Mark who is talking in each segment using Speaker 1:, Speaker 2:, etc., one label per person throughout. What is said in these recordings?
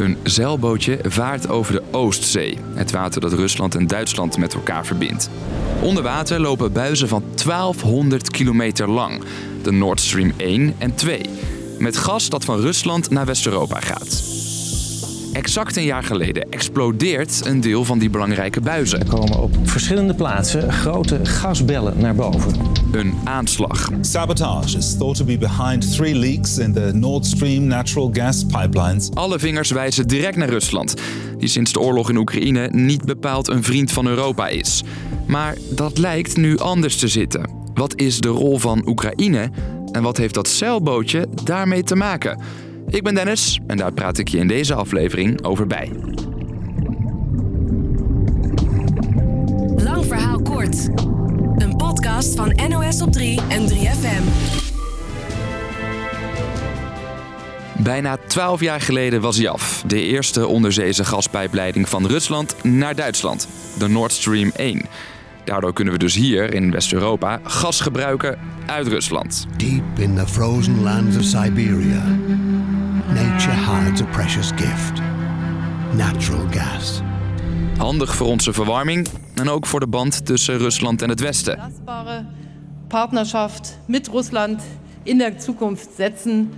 Speaker 1: Een zeilbootje vaart over de Oostzee, het water dat Rusland en Duitsland met elkaar verbindt. Onder water lopen buizen van 1200 kilometer lang, de Nord Stream 1 en 2, met gas dat van Rusland naar West-Europa gaat. Exact een jaar geleden explodeert een deel van die belangrijke buizen.
Speaker 2: Er komen op verschillende plaatsen grote gasbellen naar boven.
Speaker 1: Een aanslag.
Speaker 3: Sabotage is thought to be behind three leaks in the Nord Stream natural gas pipelines.
Speaker 1: Alle vingers wijzen direct naar Rusland, die sinds de oorlog in Oekraïne niet bepaald een vriend van Europa is. Maar dat lijkt nu anders te zitten. Wat is de rol van Oekraïne en wat heeft dat zeilbootje daarmee te maken? Ik ben Dennis en daar praat ik je in deze aflevering over bij.
Speaker 4: Lang verhaal kort. Een podcast van NOS op 3 en 3FM.
Speaker 1: Bijna 12 jaar geleden was hij af. De eerste onderzeese gaspijpleiding van Rusland naar Duitsland, de Nord Stream 1. Daardoor kunnen we dus hier in West-Europa gas gebruiken uit Rusland.
Speaker 5: Deep in the frozen lands of Siberia, nature hides a precious gift natural gas.
Speaker 1: Handig voor onze verwarming en ook voor de band tussen Rusland en het Westen.
Speaker 6: belastbare Partnerschaft mit Russland in der Zukunft setzen.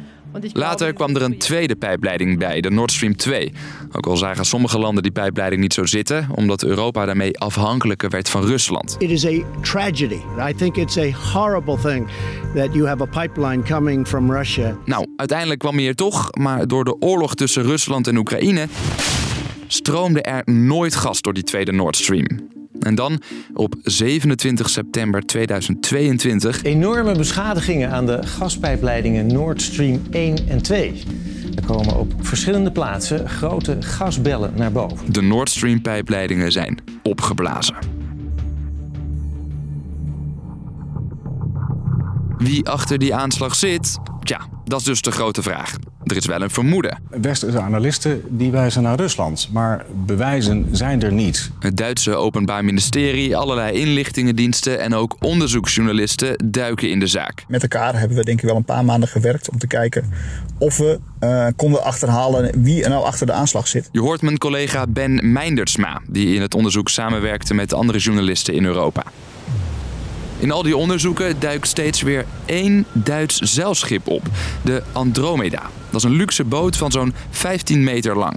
Speaker 1: Later kwam er een tweede pijpleiding bij, de Nord Stream 2. Ook al zagen sommige landen die pijpleiding niet zo zitten, omdat Europa daarmee afhankelijker werd van Rusland.
Speaker 7: It is a tragedy. I think it's a horrible thing that you have a pipeline coming from Russia.
Speaker 1: Nou, uiteindelijk kwam hij er toch, maar door de oorlog tussen Rusland en Oekraïne stroomde er nooit gas door die tweede Nord Stream. En dan, op 27 september 2022,
Speaker 2: Enorme beschadigingen aan de gaspijpleidingen Nord Stream 1 en 2. Er komen op verschillende plaatsen grote gasbellen naar boven.
Speaker 1: de Nord Stream pijpleidingen zijn opgeblazen. Wie achter die aanslag zit? Tja, dat is dus de grote vraag. Er is wel een vermoeden.
Speaker 8: Westerse analisten die wijzen naar Rusland, maar bewijzen zijn er niet.
Speaker 1: Het Duitse Openbaar Ministerie, allerlei inlichtingendiensten en ook onderzoeksjournalisten duiken in de zaak.
Speaker 9: Met elkaar hebben we denk ik wel een paar maanden gewerkt om te kijken of we eh, konden achterhalen wie er nou achter de aanslag zit.
Speaker 1: Je hoort mijn collega Ben Meindersma, die in het onderzoek samenwerkte met andere journalisten in Europa. In al die onderzoeken duikt steeds weer één Duits zeilschip op, de Andromeda. Dat is een luxe boot van zo'n 15 meter lang.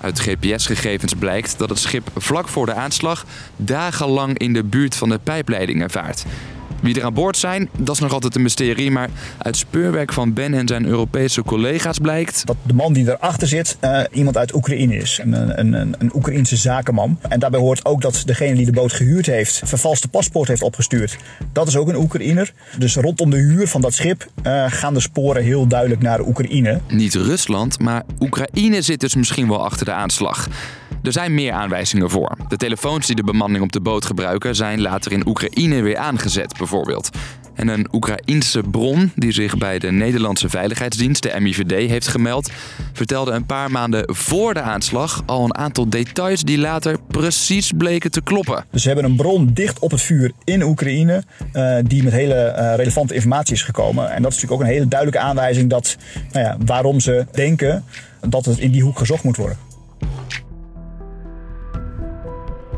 Speaker 1: Uit GPS-gegevens blijkt dat het schip vlak voor de aanslag dagenlang in de buurt van de pijpleidingen vaart. Wie er aan boord zijn, dat is nog altijd een mysterie, maar uit speurwerk van Ben en zijn Europese collega's blijkt
Speaker 9: Dat de man die erachter zit eh, iemand uit Oekraïne is. Een, een, een, een Oekraïense zakenman. En daarbij hoort ook dat degene die de boot gehuurd heeft... vervalste paspoort heeft opgestuurd. Dat is ook een Oekraïner. Dus rondom de huur van dat schip eh, gaan de sporen heel duidelijk naar Oekraïne.
Speaker 1: Niet Rusland, maar Oekraïne zit dus misschien wel achter de aanslag. Er zijn meer aanwijzingen voor. De telefoons die de bemanning op de boot gebruiken zijn later in Oekraïne weer aangezet, bijvoorbeeld. En een Oekraïense bron die zich bij de Nederlandse Veiligheidsdienst, de MIVD, heeft gemeld, vertelde een paar maanden voor de aanslag al een aantal details die later precies bleken te kloppen.
Speaker 9: Dus ze hebben een bron dicht op het vuur in Oekraïne... eh, die met hele eh, relevante informatie is gekomen. En dat is natuurlijk ook een hele duidelijke aanwijzing... Dat, nou ja, waarom ze denken dat het in die hoek gezocht moet worden.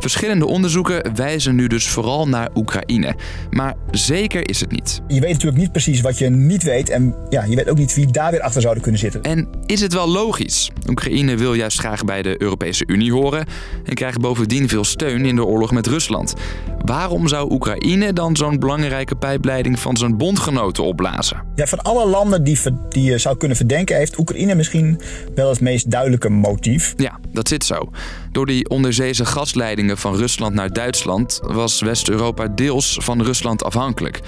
Speaker 1: Verschillende onderzoeken wijzen nu dus vooral naar Oekraïne. Maar zeker is het niet.
Speaker 9: Je weet natuurlijk niet precies wat je niet weet. En ja, je weet ook niet wie daar weer achter zouden kunnen zitten.
Speaker 1: En is het wel logisch? Oekraïne wil juist graag bij de Europese Unie horen en krijgt bovendien veel steun in de oorlog met Rusland. Waarom zou Oekraïne dan zo'n belangrijke pijpleiding van zijn bondgenoten opblazen?
Speaker 9: Ja, van alle landen die, die je zou kunnen verdenken... heeft Oekraïne misschien wel het meest duidelijke motief.
Speaker 1: Ja, dat zit zo. Door die onderzeese gasleidingen van Rusland naar Duitsland was West-Europa deels van Rusland afhankelijk.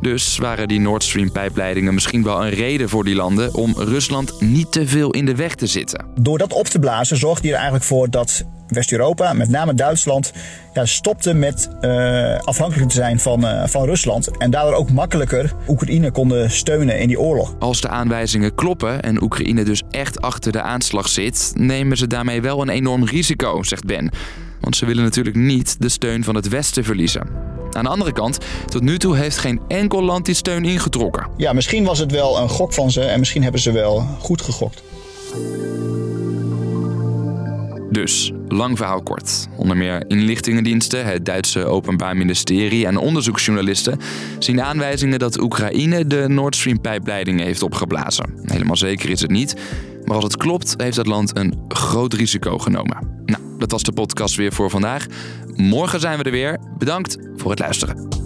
Speaker 1: Dus waren die Nord Stream pijpleidingen misschien wel een reden voor die landen om Rusland niet te veel in de weg te zitten.
Speaker 9: Door dat op te blazen zorgde hij er eigenlijk voor dat West-Europa, met name Duitsland, ja, stopte met eh, afhankelijk te zijn van, eh, van Rusland. En daardoor ook makkelijker Oekraïne konden steunen in die oorlog.
Speaker 1: Als de aanwijzingen kloppen en Oekraïne dus echt achter de aanslag zit, nemen ze daarmee wel een enorm risico, zegt Ben. Want ze willen natuurlijk niet de steun van het Westen verliezen. Aan de andere kant, tot nu toe heeft geen enkel land die steun ingetrokken.
Speaker 9: Ja, misschien was het wel een gok van ze en misschien hebben ze wel goed gegokt.
Speaker 1: Dus, lang verhaal kort. Onder meer inlichtingendiensten, het Duitse Openbaar Ministerie en onderzoeksjournalisten zien aanwijzingen dat Oekraïne de Nord Stream pijpleidingen heeft opgeblazen. Helemaal zeker is het niet, maar als het klopt, heeft het land een groot risico genomen. Nou, dat was de podcast weer voor vandaag. Morgen zijn we er weer. Bedankt voor het luisteren.